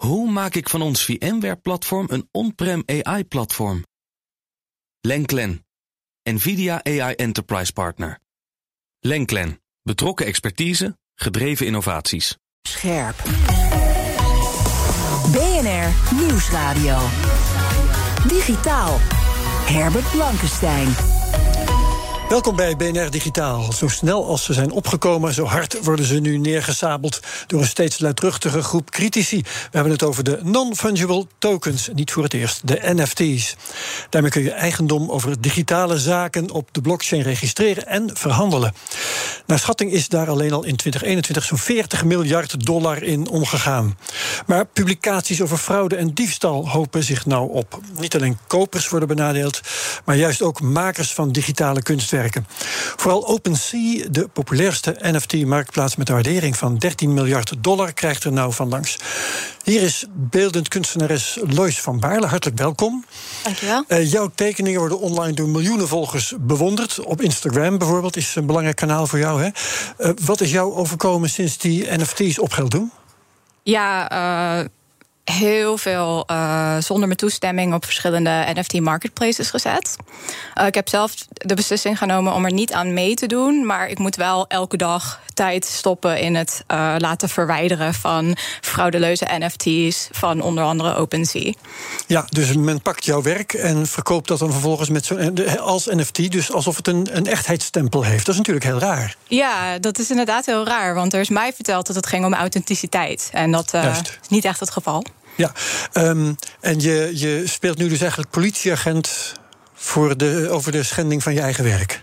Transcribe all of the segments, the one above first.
Hoe maak ik van ons VMware-platform een on-prem AI-platform? Lenklen, NVIDIA AI Enterprise Partner. Lenklen, betrokken expertise, gedreven innovaties. Scherp. BNR Nieuwsradio. Digitaal. Herbert Blankenstein. Welkom bij BNR Digitaal. Zo snel als ze zijn opgekomen, zo hard worden ze nu neergesabeld door een steeds luidruchtige groep critici. We hebben het over de non-fungible tokens, niet voor het eerst, de NFT's. Daarmee kun je eigendom over digitale zaken op de blockchain registreren en verhandelen. Naar schatting is daar alleen al in 2021 zo'n 40 miljard dollar in omgegaan. Maar publicaties over fraude en diefstal hopen zich nou op. Niet alleen kopers worden benadeeld, maar juist ook makers van digitale kunstwerken. Vooral OpenSea, de populairste NFT-marktplaats met een waardering van 13 miljard dollar, krijgt er nou van langs. Hier is beeldend kunstenares Lois van Baarle. Hartelijk welkom. Dankjewel. Uh, jouw tekeningen worden online door miljoenen volgers bewonderd. Op Instagram bijvoorbeeld is een belangrijk kanaal voor jou. Hè? Uh, wat is jou overkomen sinds die NFT's op geld doen? Ja, uh heel veel uh, zonder mijn toestemming op verschillende NFT marketplaces gezet. Uh, ik heb zelf de beslissing genomen om er niet aan mee te doen, maar ik moet wel elke dag tijd stoppen in het uh, laten verwijderen van fraudeleuze NFT's van onder andere OpenSea. Ja, dus men pakt jouw werk en verkoopt dat dan vervolgens met zo, als NFT, dus alsof het een, een echtheidsstempel heeft. Dat is natuurlijk heel raar. Ja, dat is inderdaad heel raar, want er is mij verteld dat het ging om authenticiteit en dat is niet echt het geval. Ja, um, en je, je speelt nu dus eigenlijk politieagent voor de, over de schending van je eigen werk.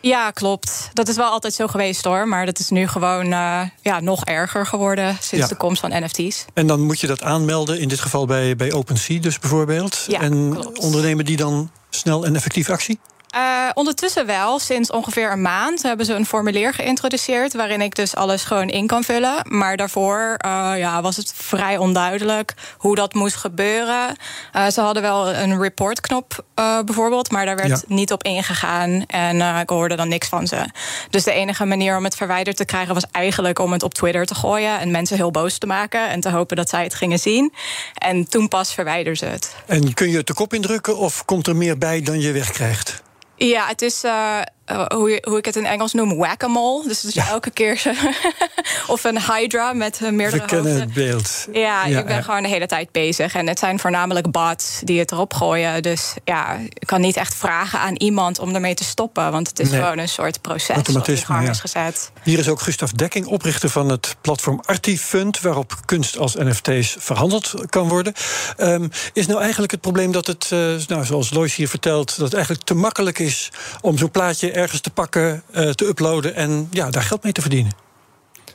Ja, klopt. Dat is wel altijd zo geweest hoor. Maar dat is nu gewoon uh, ja, nog erger geworden sinds ja. de komst van NFT's. En dan moet je dat aanmelden, in dit geval bij, bij OpenSea dus bijvoorbeeld. Ja, en klopt. ondernemen die dan snel en effectief actie? Uh, ondertussen wel. Sinds ongeveer een maand hebben ze een formulier geïntroduceerd... waarin ik dus alles gewoon in kan vullen. Maar daarvoor uh, ja, was het vrij onduidelijk hoe dat moest gebeuren. Uh, ze hadden wel een reportknop bijvoorbeeld... maar daar werd ja. niet op ingegaan en ik hoorde dan niks van ze. Dus de enige manier om het verwijderd te krijgen... was eigenlijk om het op Twitter te gooien... en mensen heel boos te maken en te hopen dat zij het gingen zien. En toen pas verwijderden ze het. En kun je het de kop indrukken of komt er meer bij dan je wegkrijgt? Ja, het is uh, uh, hoe, hoe ik het in Engels noem, whack-a-mole. Dus, dus ja. elke keer. of een hydra met uh, meerdere We kennen hoofden. het beeld. Ja, ja ik ben ja. gewoon de hele tijd bezig. En het zijn voornamelijk bots die het erop gooien. Dus ja, ik kan niet echt vragen aan iemand om ermee te stoppen. Want het is nee. gewoon een soort proces Automatisme, gang is gezet. Hier is ook Gustav Dekking, oprichter van het platform Artifund... waarop kunst als NFT's verhandeld kan worden. Um, is nou eigenlijk het probleem dat het, uh, nou, zoals Lois hier vertelt... dat het eigenlijk te makkelijk is om zo'n plaatje ergens te pakken, uh, te uploaden... en ja, daar geld mee te verdienen?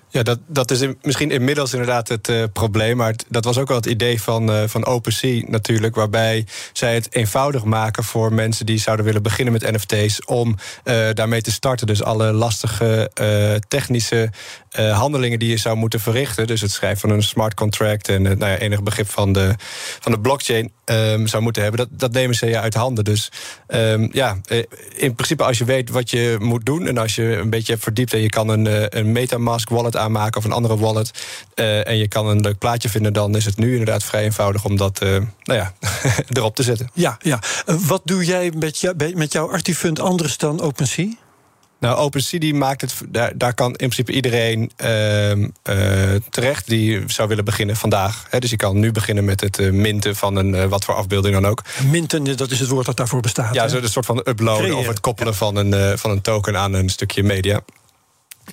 Ja, dat, dat is in, misschien inmiddels inderdaad het uh, probleem. Maar dat was ook wel het idee van, uh, van OpenSea natuurlijk. Waarbij zij het eenvoudig maken voor mensen die zouden willen beginnen met NFT's. om daarmee te starten. Dus alle lastige technische handelingen die je zou moeten verrichten. Dus het schrijven van een smart contract en nou ja, enig begrip van de, van de blockchain um, zou moeten hebben. Dat, dat nemen ze je uit handen. Dus um, ja, in principe als je weet wat je moet doen. en als je een beetje hebt verdiept en je kan een, een Metamask wallet aanmaken of een andere wallet. En je kan een leuk plaatje vinden, dan is het nu inderdaad vrij eenvoudig om dat nou ja, erop te zetten. Ja, ja. Wat doe jij met, met jouw Artifund anders dan OpenSea? Nou, OpenSea die maakt het. Daar, daar kan in principe iedereen uh, terecht die zou willen beginnen vandaag. He, dus je kan nu beginnen met het uh, minten van een uh, wat voor afbeelding dan ook. Minten, dat is het woord dat daarvoor bestaat. Ja, zo een soort van uploaden Creëren. of het koppelen ja. van, een, van een token aan een stukje media.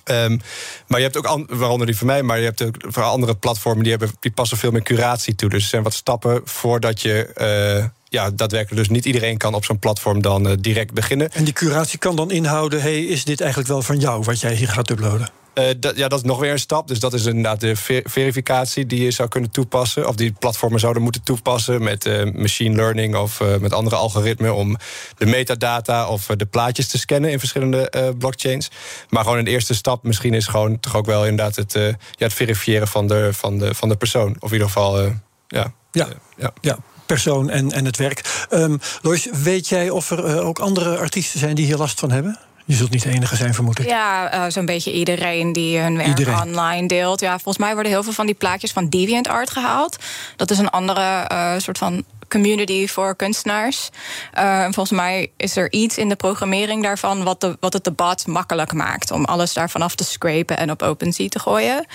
Um, maar je hebt ook, waaronder die van mij, maar je hebt ook voor andere platformen die, hebben, die passen veel meer curatie toe. Dus er zijn wat stappen voordat je. Ja, daadwerkelijk dus niet iedereen kan op zo'n platform dan uh, direct beginnen. En die curatie kan dan inhouden: hey, is dit eigenlijk wel van jou wat jij hier gaat uploaden? Uh, dat, ja, dat is nog weer een stap. Dus dat is inderdaad de ver verificatie die je zou kunnen toepassen. Of die platformen zouden moeten toepassen met uh, machine learning of uh, met andere algoritmen om de metadata of de plaatjes te scannen in verschillende blockchains. Maar gewoon een eerste stap misschien is gewoon toch ook wel inderdaad het, ja, het verifiëren van de, van, de, van de persoon. Of in ieder geval, ja. Ja, ja. ja persoon en, en het werk. Um, Lois, weet jij of er uh, ook andere artiesten zijn die hier last van hebben? Je zult niet de enige zijn, vermoed ik. Ja, uh, zo'n beetje iedereen die hun werk iedereen. online deelt. Ja, volgens mij worden heel veel van die plaatjes van DeviantArt gehaald. Dat is een andere uh, soort van community voor kunstenaars. Uh, volgens mij is er iets in de programmering daarvan wat, de, wat het debat makkelijk maakt om alles daarvan af te scrapen en op OpenSea te gooien.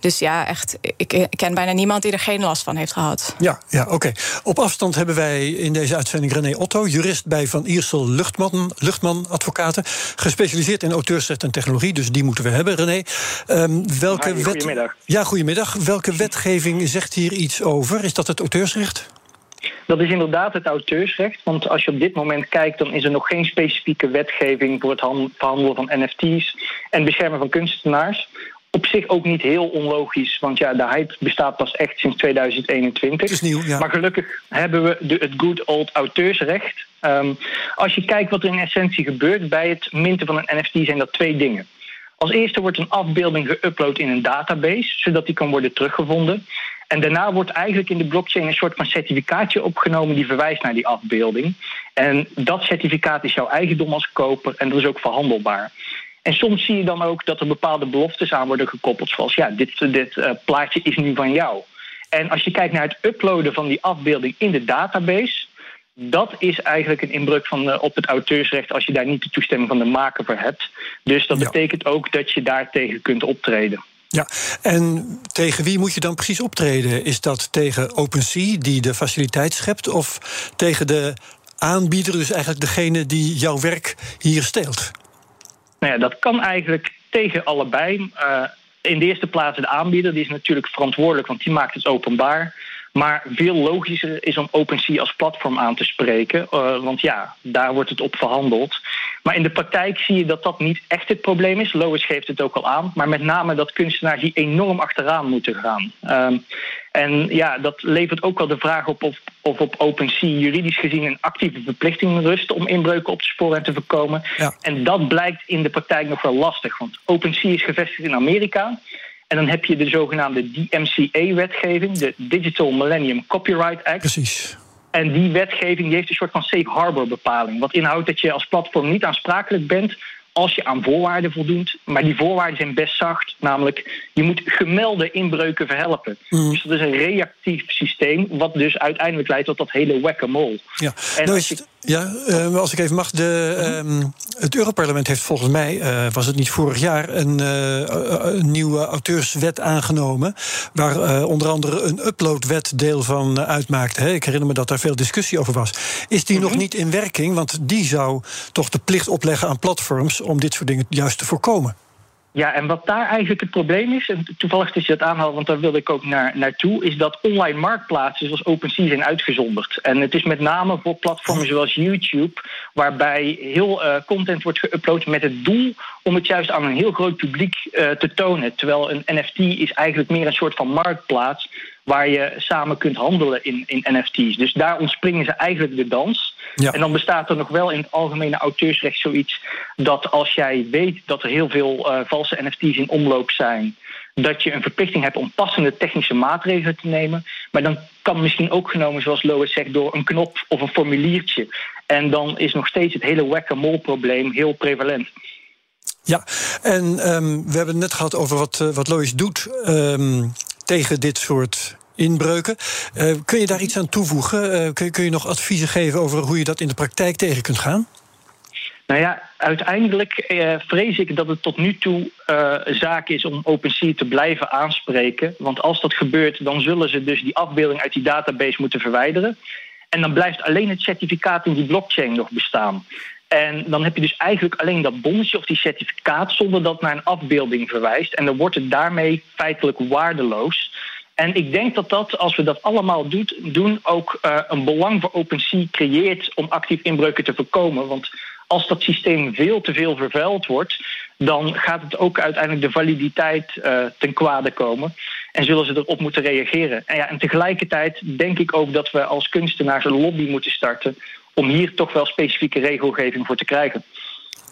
Dus ja, echt, ik, ik ken bijna niemand die er geen last van heeft gehad. Ja, ja oké. Op afstand hebben wij in deze uitzending René Otto, jurist bij Van Iersel Luchtman, Luchtman Advocaten, gespecialiseerd in auteursrecht en technologie. Dus die moeten we hebben, René. Um, welke Hi, goedemiddag. Ja, goedemiddag. Welke wetgeving zegt hier iets over? Is dat het auteursrecht? Dat is inderdaad het auteursrecht. Want als je op dit moment kijkt, dan is er nog geen specifieke wetgeving voor het verhandelen van NFT's en beschermen van kunstenaars. Op zich ook niet heel onlogisch, want ja, de hype bestaat pas echt sinds 2021. Het is nieuw, ja. Maar gelukkig hebben we de, het good old auteursrecht. Um, als je kijkt wat er in essentie gebeurt bij het minten van een NFT, zijn dat twee dingen. Als eerste wordt een afbeelding geüpload in een database, zodat die kan worden teruggevonden. En daarna wordt eigenlijk in de blockchain een soort van certificaatje opgenomen die verwijst naar die afbeelding. En dat certificaat is jouw eigendom als koper en dat is ook verhandelbaar. En soms zie je dan ook dat er bepaalde beloftes aan worden gekoppeld, zoals ja, dit, dit uh, plaatje is nu van jou. En als je kijkt naar het uploaden van die afbeelding in de database, dat is eigenlijk een inbreuk van, uh, op het auteursrecht als je daar niet de toestemming van de maker voor hebt. Dus dat ja. betekent ook dat je daartegen kunt optreden. Ja, en tegen wie moet je dan precies optreden? Is dat tegen OpenSea, die de faciliteit schept, of tegen de aanbieder, dus eigenlijk degene die jouw werk hier steelt? Nou ja, dat kan eigenlijk tegen allebei. Uh, in de eerste plaats de aanbieder, die is natuurlijk verantwoordelijk, want die maakt het openbaar. Maar veel logischer is om OpenSea als platform aan te spreken. Uh, want ja, daar wordt het op verhandeld. Maar in de praktijk zie je dat dat niet echt het probleem is. Lois geeft het ook al aan. Maar met name dat kunstenaars die enorm achteraan moeten gaan. Um, en ja, dat levert ook wel de vraag op of, of op OpenSea juridisch gezien een actieve verplichting rust om inbreuken op te sporen en te voorkomen. Ja. En dat blijkt in de praktijk nog wel lastig. Want OpenSea is gevestigd in Amerika. En dan heb je de zogenaamde DMCA-wetgeving, de Digital Millennium Copyright Act. Precies. En die wetgeving die heeft een soort van safe harbor bepaling. Wat inhoudt dat je als platform niet aansprakelijk bent als je aan voorwaarden voldoet. Maar die voorwaarden zijn best zacht. Namelijk, je moet gemelde inbreuken verhelpen. Mm. Dus dat is een reactief systeem. Wat dus uiteindelijk leidt tot dat hele whack-a-mole. Ja. En nou als je... Ja, uh, als ik even mag. De, uh, het Europarlement heeft volgens mij, uh, was het niet vorig jaar, een, een nieuwe auteurswet aangenomen. Waar onder andere een uploadwet deel van uitmaakte. Hè. Ik herinner me dat daar veel discussie over was. Is die nog niet in werking? Want die zou toch de plicht opleggen aan platforms om dit soort dingen juist te voorkomen. Ja, en wat daar eigenlijk het probleem is, en toevallig dat je dat aanhaalt, want daar wilde ik ook naar, naartoe, is dat online marktplaatsen zoals OpenSea zijn uitgezonderd. En het is met name voor platformen zoals YouTube, waarbij heel uh, content wordt geüpload met het doel om het juist aan een heel groot publiek uh, te tonen. Terwijl een NFT is eigenlijk meer een soort van marktplaats waar je samen kunt handelen in, in NFT's. Dus daar ontspringen ze eigenlijk de dans. Ja. En dan bestaat er nog wel in het algemene auteursrecht zoiets dat als jij weet dat er heel veel uh, valse NFT's in omloop zijn, dat je een verplichting hebt om passende technische maatregelen te nemen. Maar dan kan misschien ook genomen, zoals Lois zegt, door een knop of een formuliertje. En dan is nog steeds het hele whack-a-mole probleem heel prevalent. Ja, en um, we hebben het net gehad over wat, uh, wat Lois doet um, tegen dit soort inbreuken. Uh, kun je daar iets aan toevoegen? Uh, kun, kun, je nog adviezen geven over hoe je dat in de praktijk tegen kunt gaan? Nou ja, uiteindelijk uh, vrees ik dat het tot nu toe zaak is om OpenSea te blijven aanspreken. Want als dat gebeurt, dan zullen ze dus die afbeelding uit die database moeten verwijderen. En dan blijft alleen het certificaat in die blockchain nog bestaan. En dan heb je dus eigenlijk alleen dat bonnetje of die certificaat zonder dat naar een afbeelding verwijst. En dan wordt het daarmee feitelijk waardeloos. En ik denk dat dat, als we dat allemaal doet, doen, ook uh, een belang voor OpenSea creëert om actief inbreuken te voorkomen. Want als dat systeem veel te veel vervuild wordt, dan gaat het ook uiteindelijk de validiteit uh, ten kwade komen. En zullen ze erop moeten reageren. En, ja, en tegelijkertijd denk ik ook dat we als kunstenaars een lobby moeten starten om hier toch wel specifieke regelgeving voor te krijgen.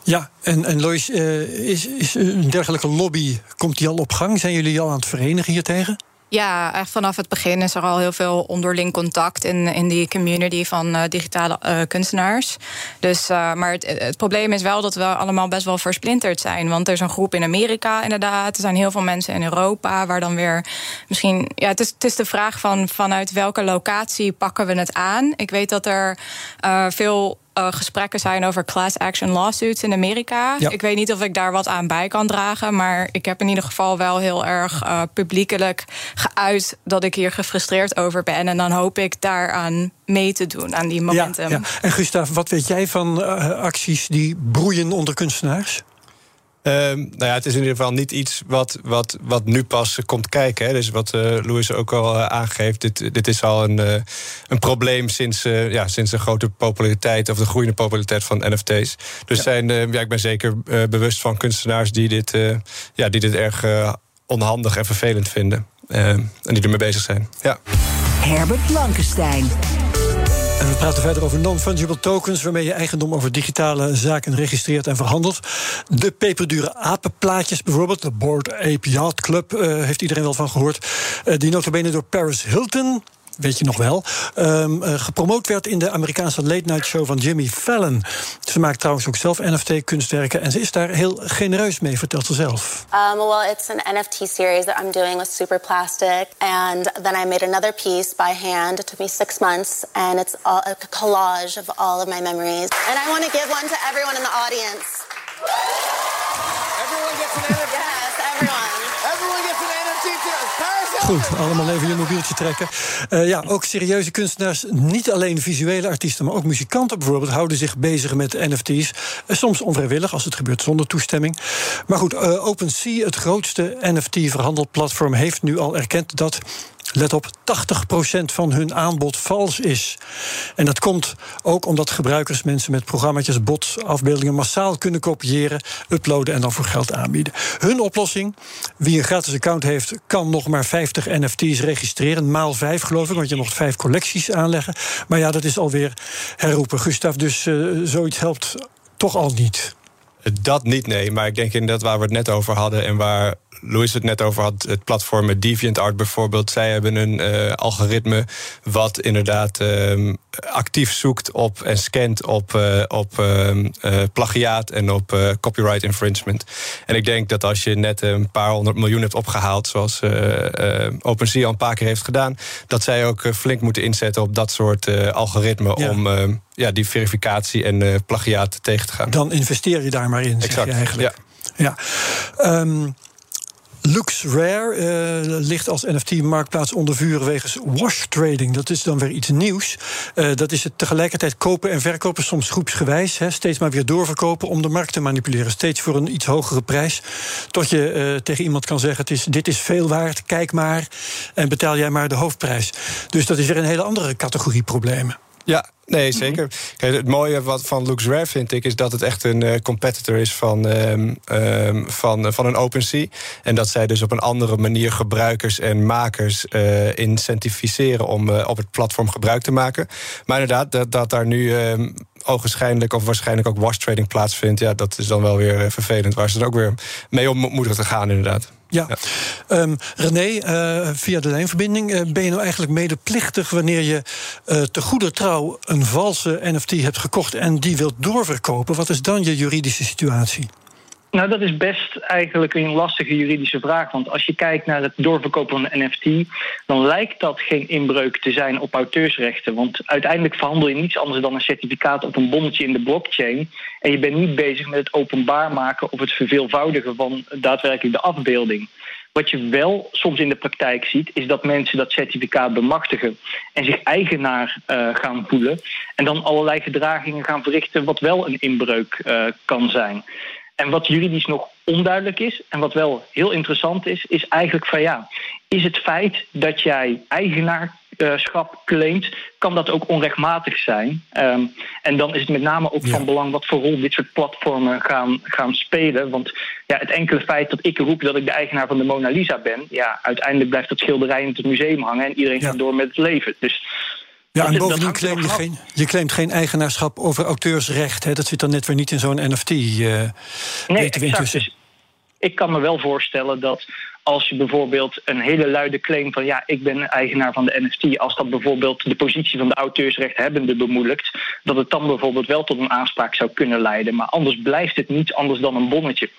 Ja, en, en Lois, uh, is, is een dergelijke lobby, komt die al op gang? Zijn jullie al aan het verenigen hiertegen? Ja, echt vanaf het begin is er al heel veel onderling contact in, in die community van uh, digitale uh, kunstenaars. Dus, uh, maar het, het, probleem is wel dat we allemaal best wel versplinterd zijn. Want er is een groep in Amerika, inderdaad. Er zijn heel veel mensen in Europa waar dan weer misschien. Ja, het is, het is de vraag van vanuit welke locatie pakken we het aan. Ik weet dat er veel uh, gesprekken zijn over class action lawsuits in Amerika. Ik weet niet of ik daar wat aan bij kan dragen. Maar ik heb in ieder geval wel heel erg uh, publiekelijk geuit dat ik hier gefrustreerd over ben. En dan hoop ik daaraan mee te doen, aan die momentum. Ja, ja. En Gustav, wat weet jij van uh, acties die broeien onder kunstenaars? Um, nou ja, het is in ieder geval niet iets wat, wat, wat nu pas komt kijken. Hè. Dus wat uh, Louis ook al uh, aangeeft, dit, dit is al een, uh, een probleem sinds, ja, sinds de grote populariteit of de groeiende populariteit van NFT's. Dus ja. Zijn, ja, ik ben zeker bewust van kunstenaars die dit, ja, die dit erg onhandig en vervelend vinden. Ehm, en die ermee bezig zijn. Ja. Herbert Blankenstein. We praten verder over non-fungible tokens, waarmee je eigendom over digitale zaken registreert en verhandelt. De peperdure apenplaatjes bijvoorbeeld, de Board Ape Yacht Club, uh, heeft iedereen wel van gehoord. Uh, die notabene door Paris Hilton weet je nog wel, um, uh, gepromoot werd in de Amerikaanse late night show van Jimmy Fallon. Ze maakt trouwens ook zelf NFT-kunstwerken en ze is daar heel genereus mee, vertelt ze zelf. Um, well, it's an NFT series that I'm doing with Superplastic, and then I made another piece by hand. It took me six months, and it's all, a collage of all of my memories. And I want to give one to everyone in the audience. Everyone gets an NFT. Yes. Everyone gets an NFT too. Goed, allemaal even je mobieltje trekken. Uh, ja, ook serieuze kunstenaars, niet alleen visuele artiesten, maar ook muzikanten bijvoorbeeld, houden zich bezig met NFT's. Uh, soms onvrijwillig, als het gebeurt zonder toestemming. Maar goed, uh, OpenSea, het grootste NFT-verhandelplatform, heeft nu al erkend dat let op, 80% van hun aanbod vals is. En dat komt ook omdat gebruikers mensen met programma's, bots, afbeeldingen massaal kunnen kopiëren, uploaden en dan voor geld aanbieden. Hun oplossing: wie een gratis account heeft, kan nog maar 50 NFT's registreren. Maal 5 geloof ik, want je mocht 5 collecties aanleggen. Maar ja, dat is alweer herroepen. Gustav, dus uh, zoiets helpt toch al niet. Dat niet, nee. Maar ik denk inderdaad waar we het net over hadden en waar Louis het net over had, het platform DeviantArt bijvoorbeeld. Zij hebben een uh, algoritme wat inderdaad um, actief zoekt op en scant op, uh, op uh, plagiaat en op copyright infringement. En ik denk dat als je net een paar honderd miljoen hebt opgehaald, zoals OpenSea al een paar keer heeft gedaan, dat zij ook flink moeten inzetten op dat soort algoritme ja. om ehm, ja, die verificatie en plagiaat tegen te gaan. Dan investeer je daar maar in, exact. zeg je eigenlijk. Ja. ja. Um, Lux Rare uh, ligt als NFT-marktplaats onder vuur wegens wash trading. Dat is dan weer iets nieuws. Uh, dat is het tegelijkertijd kopen en verkopen, soms groepsgewijs. Hè, steeds maar weer doorverkopen om de markt te manipuleren. Steeds voor een iets hogere prijs. Tot je uh, tegen iemand kan zeggen: het is, dit is veel waard, kijk maar. En betaal jij maar de hoofdprijs. Dus dat is weer een hele andere categorie problemen. Ja, nee, mhm. zeker. Kijk, het mooie wat van LuxRare vind ik... is dat het echt een uh, competitor is van, um, um, van, uh, van een OpenSea. En dat zij dus op een andere manier gebruikers en makers uh, incentiviseren... om op het platform gebruik te maken. Maar inderdaad, dat, dat daar nu... Um, ogenschijnlijk of waarschijnlijk ook wash trading plaatsvindt... ja, dat is dan wel weer vervelend. Waar ze dan ook weer mee om moeten te gaan, inderdaad. Ja. ja. Um, René, uh, via de lijnverbinding, uh, ben je nou eigenlijk medeplichtig wanneer je uh, te goede trouw een valse NFT hebt gekocht en die wilt doorverkopen? Wat is dan je juridische situatie? Nou, dat is best eigenlijk een lastige juridische vraag. Want als je kijkt naar het doorverkopen van een NFT, dan lijkt dat geen inbreuk te zijn op auteursrechten. Want uiteindelijk verhandel je niets anders dan een certificaat op een bonnetje in de blockchain. En je bent niet bezig met het openbaar maken of het verveelvoudigen van daadwerkelijk de afbeelding. Wat je wel soms in de praktijk ziet, is dat mensen dat certificaat bemachtigen en zich eigenaar uh, gaan voelen. En dan allerlei gedragingen gaan verrichten, wat wel een inbreuk uh, kan zijn. En wat juridisch nog onduidelijk is, en wat wel heel interessant is, is eigenlijk van ja, is het feit dat jij eigenaarschap claimt, kan dat ook onrechtmatig zijn? Um, en dan is het met name ook ja. van belang wat voor rol dit soort platformen gaan, gaan spelen. Want ja, het enkele feit dat ik roep dat ik de eigenaar van de Mona Lisa ben, ja, uiteindelijk blijft dat schilderij in het museum hangen en iedereen ja. gaat door met het leven. Dus ja, en bovendien claim je, geen, je claimt geen eigenaarschap over auteursrecht. Hè? Dat zit dan net weer niet in zo'n NFT. Uh, nee, exact. Dus ik kan me wel voorstellen dat als je bijvoorbeeld een hele luide claim van ja, ik ben eigenaar van de NFT, als dat bijvoorbeeld de positie van de auteursrechthebbende bemoeilijkt, dat het dan bijvoorbeeld wel tot een aanspraak zou kunnen leiden. Maar anders blijft het niets anders dan een bonnetje.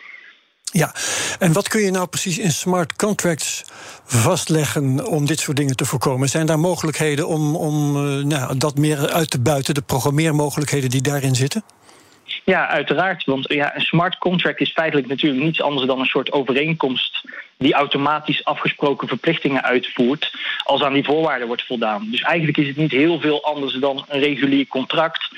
Ja, en wat kun je nou precies in smart contracts vastleggen om dit soort dingen te voorkomen? Zijn daar mogelijkheden om, om uh, nou, dat meer uit te buiten, de programmeermogelijkheden die daarin zitten? Ja, uiteraard. Want ja, een smart contract is feitelijk natuurlijk niets anders dan een soort overeenkomst die automatisch afgesproken verplichtingen uitvoert als aan die voorwaarden wordt voldaan. Dus eigenlijk is het niet heel veel anders dan een regulier contract.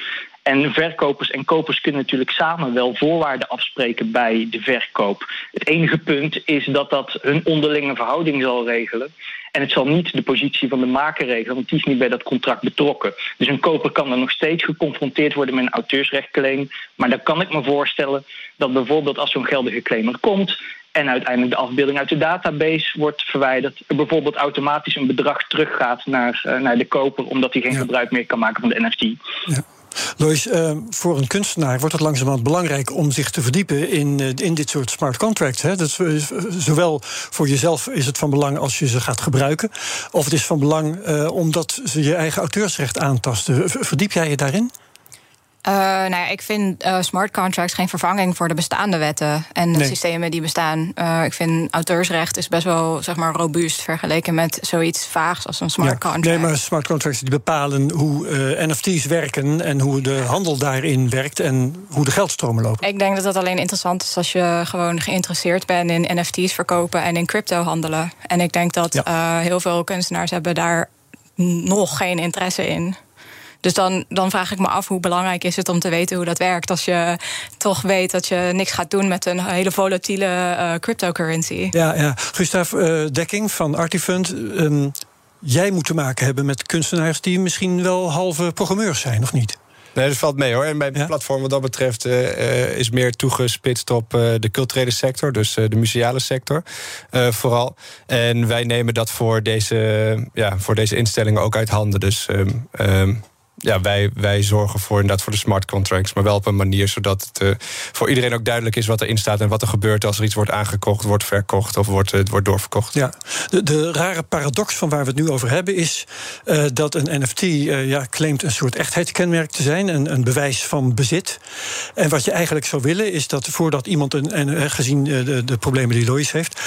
En verkopers en kopers kunnen natuurlijk samen wel voorwaarden afspreken bij de verkoop. Het enige punt is dat dat hun onderlinge verhouding zal regelen. En het zal niet de positie van de maker regelen, want die is niet bij dat contract betrokken. Dus een koper kan dan nog steeds geconfronteerd worden met een auteursrechtclaim. Maar dan kan ik me voorstellen dat bijvoorbeeld als zo'n geldige claim er komt en uiteindelijk de afbeelding uit de database wordt verwijderd, er bijvoorbeeld automatisch een bedrag teruggaat naar, uh, naar de koper, omdat hij geen ja. gebruik meer kan maken van de NFT. Ja. Lois, uh, voor een kunstenaar wordt het langzamerhand belangrijk om zich te verdiepen in, uh, in dit soort smart contracts. Hè? Dat is, zowel voor jezelf is het van belang als je ze gaat gebruiken, of het is van belang omdat ze je eigen auteursrecht aantasten. Verdiep jij je daarin? Uh, nou ja, ik vind uh, smart contracts geen vervanging voor de bestaande wetten en de nee. systemen die bestaan. Uh, ik vind auteursrecht is best wel zeg maar, robuust vergeleken met zoiets vaags als een smart ja, contract. Nee, maar smart contracts die bepalen hoe NFT's werken en hoe de handel daarin werkt en hoe de geldstromen lopen. Ik denk dat dat alleen interessant is als je gewoon geïnteresseerd bent in NFT's verkopen en in crypto handelen. En ik denk dat ja. heel veel kunstenaars hebben daar nog geen interesse in. Dus dan, dan vraag ik me af hoe belangrijk is het om te weten hoe dat werkt. Als je toch weet dat je niks gaat doen met een hele volatiele uh, cryptocurrency. Ja, ja. Gustav uh, Dekking van Artifund. Um, jij moet te maken hebben met kunstenaars die misschien wel halve programmeurs zijn, of niet? Nee, dat valt mee hoor. En mijn ja? platform wat dat betreft uh, is meer toegespitst op uh, de culturele sector, dus uh, de museale sector vooral. En wij nemen dat voor deze, ja, voor deze instellingen ook uit handen. Dus um, um, ja, wij, wij zorgen voor inderdaad voor de smart contracts, maar wel op een manier zodat het uh, voor iedereen ook duidelijk is wat erin staat en wat er gebeurt als er iets wordt aangekocht, wordt verkocht of wordt, uh, wordt doorverkocht. Ja, de, de rare paradox van waar we het nu over hebben is uh, dat een NFT ja, claimt een soort echtheidskenmerk te zijn, een, een bewijs van bezit. En wat je eigenlijk zou willen is dat voordat iemand, een, en gezien de, de problemen die Lois heeft.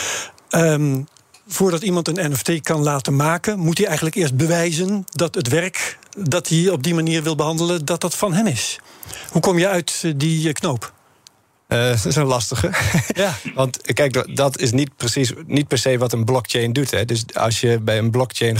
Um, voordat iemand een NFT kan laten maken, moet hij eigenlijk eerst bewijzen dat het werk dat hij op die manier wil behandelen, dat dat van hem is. Hoe kom je uit die knoop? Uh, dat is een lastige. Ja. Want kijk, dat is niet precies niet per se wat een blockchain doet. Hè. Dus als je bij een blockchain.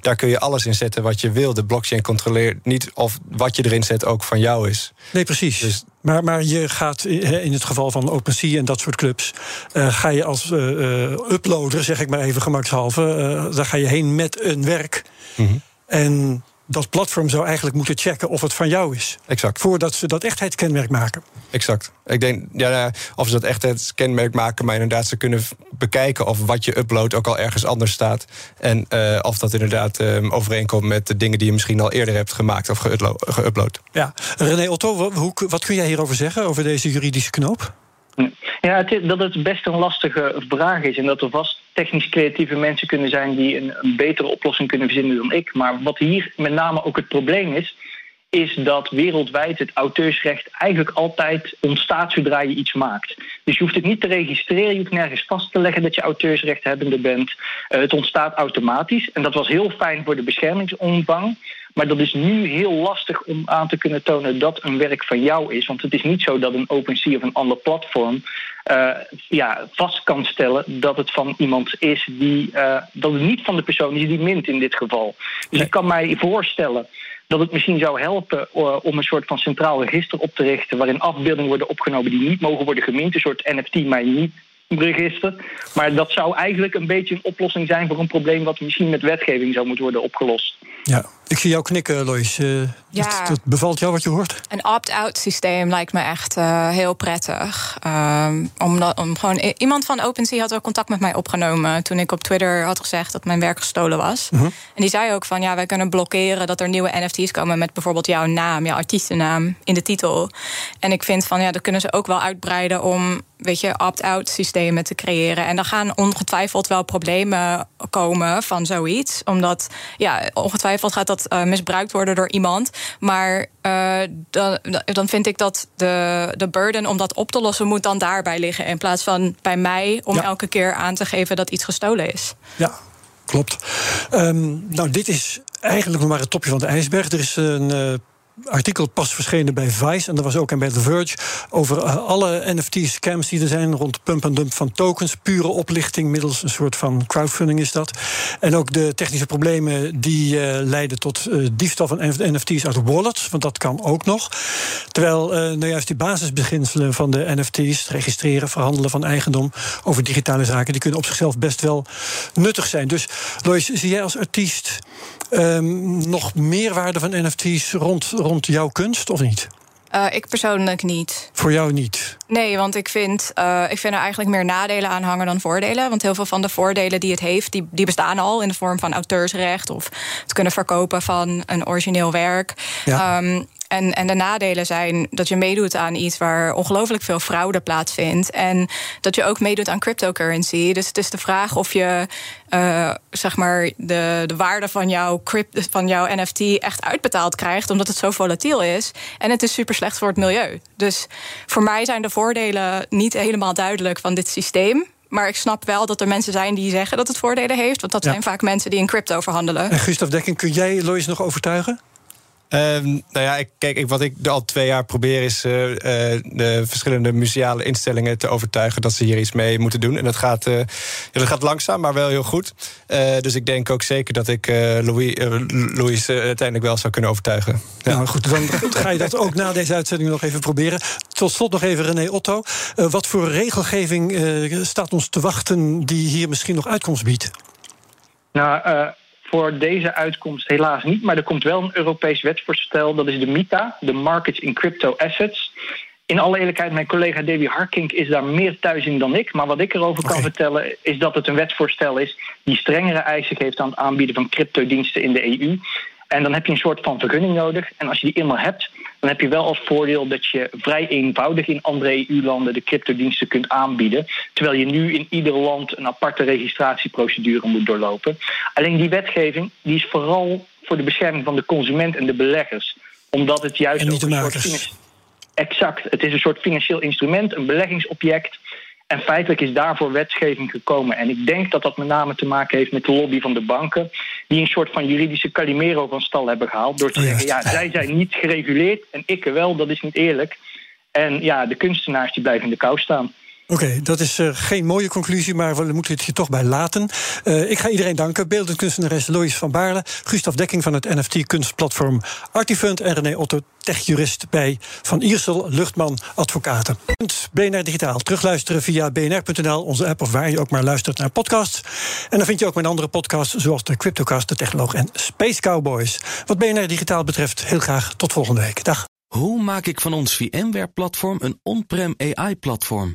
daar kun je alles in zetten wat je wil. De blockchain controleert niet of wat je erin zet ook van jou is. Nee, precies. Dus, maar, maar je gaat in het geval van OpenSea en dat soort clubs. Uh, ga je als uh, uploader, zeg ik maar even gemakshalve. daar ga je heen met een werk. Mm -hmm. En dat platform zou eigenlijk moeten checken of het van jou is. Exact. Voordat ze dat echtheidskenmerk maken. Exact. Ik denk, ja, of ze dat echtheidskenmerk maken, maar inderdaad, ze kunnen bekijken of wat je uploadt ook al ergens anders staat. En uh, of dat inderdaad um, overeenkomt met de dingen die je misschien al eerder hebt gemaakt of geüpload. Ja, René Otto, wat kun jij hierover zeggen, over deze juridische knoop? Ja, het, dat het best een lastige vraag is. En dat er vast technisch creatieve mensen kunnen zijn die een, betere oplossing kunnen verzinnen dan ik. Maar wat hier met name ook het probleem is, is dat wereldwijd het auteursrecht eigenlijk altijd ontstaat zodra je iets maakt. Dus je hoeft het niet te registreren, je hoeft nergens vast te leggen dat je auteursrechthebbende bent. Uh, het ontstaat automatisch. En dat was heel fijn voor de beschermingsomvang. Maar dat is nu heel lastig om aan te kunnen tonen dat een werk van jou is. Want het is niet zo dat een OpenSea of een ander platform uh, ja, vast kan stellen dat het van iemand is die. Uh, dat het niet van de persoon is die mint in dit geval. Dus ik kan mij voorstellen dat het misschien zou helpen uh, om een soort van centraal register op te richten. waarin afbeeldingen worden opgenomen die niet mogen worden gemint. Een soort NFT, maar niet register. Maar dat zou eigenlijk een beetje een oplossing zijn voor een probleem wat misschien met wetgeving zou moeten worden opgelost. Ja, Ik zie jou knikken, Lois. Uh, ja. dat, dat, bevalt jou wat je hoort? Een opt-out systeem lijkt me echt uh, heel prettig. Um, omdat, om gewoon, iemand van OpenSea had ook contact met mij opgenomen... toen ik op Twitter had gezegd dat mijn werk gestolen was. Mhm. En die zei ook van, ja, wij kunnen blokkeren... dat er nieuwe NFT's komen met bijvoorbeeld jouw naam... jouw artiestennaam in de titel. En ik vind van, ja, dat kunnen ze ook wel uitbreiden... om weet je, opt-out systemen te creëren. En dan gaan ongetwijfeld wel problemen komen van zoiets. Omdat, ja, ongetwijfeld gaat dat uh, misbruikt worden door iemand. Maar uh, dan, dan vind ik dat de, de burden om dat op te lossen... moet dan daarbij liggen. In plaats van bij mij om Ja. elke keer aan te geven dat iets gestolen is. Ja, klopt. Ehm, nou, dit is eigenlijk nog maar het topje van de ijsberg. Er is een eh, artikel pas verschenen bij Vice... en dat was ook en bij The Verge... over eh, alle NFT-scams die er zijn rond pump en dump van tokens. Pure oplichting middels een soort van crowdfunding is dat. En ook de technische problemen die eh, leiden tot eh, diefstal van NFT's uit wallets... want dat kan ook nog. Terwijl nou juist die basisbeginselen van de NFT's... registreren, verhandelen van eigendom over digitale zaken... die kunnen op zichzelf best wel nuttig zijn. Dus Lois, zie jij als artiest ehm, nog meerwaarde van NFT's rond, rond jouw kunst of niet? Uh, ik persoonlijk niet. Voor jou niet. Nee, want ik vind, uh, ik vind er eigenlijk meer nadelen aan hangen dan voordelen. Want heel veel van de voordelen die het heeft, die, die bestaan al in de vorm van auteursrecht of het kunnen verkopen van een origineel werk. Ja. Um, en, en de nadelen zijn dat je meedoet aan iets waar ongelooflijk veel fraude plaatsvindt. En dat je ook meedoet aan cryptocurrency. Dus het is de vraag of je uh, zeg maar de, de waarde van jouw, crypt, van jouw NFT echt uitbetaald krijgt. Omdat het zo volatiel is. En het is super slecht voor het milieu. Dus voor mij zijn de voordelen niet helemaal duidelijk van dit systeem. Maar ik snap wel dat er mensen zijn die zeggen dat het voordelen heeft. Want dat Ja. zijn vaak mensen die in crypto verhandelen. En Gustav Dekking, kun jij Lois nog overtuigen? Ehm, nou ja, ik, kijk, ik, wat ik al twee jaar probeer is uh, uh, de verschillende museale instellingen te overtuigen dat ze hier iets mee moeten doen. En dat gaat, uh, ja, dat gaat langzaam, maar wel heel goed. dus ik denk ook zeker dat ik Louis, Louis uiteindelijk wel zou kunnen overtuigen. Ja. Nou goed, dan ga je dat ook na deze uitzending nog even proberen. Tot slot nog even René Otto. wat voor regelgeving staat ons te wachten die hier misschien nog uitkomst biedt? Nou, voor deze uitkomst helaas niet. Maar er komt wel een Europees wetsvoorstel. Dat is de MITA, de Markets in Crypto Assets. In alle eerlijkheid, mijn collega Davy Harkink is daar meer thuis in dan ik. Maar wat ik erover kan vertellen is dat het een wetsvoorstel is... die strengere eisen geeft aan het aanbieden van cryptodiensten in de EU. En dan heb je een soort van vergunning nodig. En als je die eenmaal hebt, dan heb je wel als voordeel dat je vrij eenvoudig in andere EU-landen de cryptodiensten kunt aanbieden. Terwijl je nu in ieder land een aparte registratieprocedure moet doorlopen. Alleen die wetgeving die is vooral voor de bescherming van de consument en de beleggers. Omdat het juist En niet de makers. Exact. Het is een soort financieel instrument, een beleggingsobject. En feitelijk is daarvoor wetgeving gekomen. En ik denk dat dat met name te maken heeft met de lobby van de banken. Die een soort van juridische Calimero van stal hebben gehaald. Door te Oh, zeggen, ja, zij zijn niet gereguleerd en ik wel, dat is niet eerlijk. En ja, de kunstenaars die blijven in de kou staan. Oké, dat is uh, geen mooie conclusie, maar we moeten het hier toch bij laten. Uh, ik ga iedereen danken. Beeldend kunstenares Lois van Baarle, Gustav Dekking van het NFT-kunstplatform Artifund en René Otto, techjurist bij Van Iersel, Luchtman, Advocaten. BNR Digitaal. Terugluisteren via bnr.nl, onze app of waar je ook maar luistert naar podcasts. En dan vind je ook mijn andere podcasts, zoals de Cryptocast, de Technoloog en Space Cowboys. Wat BNR Digitaal betreft, heel graag tot volgende week. Dag. Hoe maak ik van ons VMware-platform een on-prem AI-platform?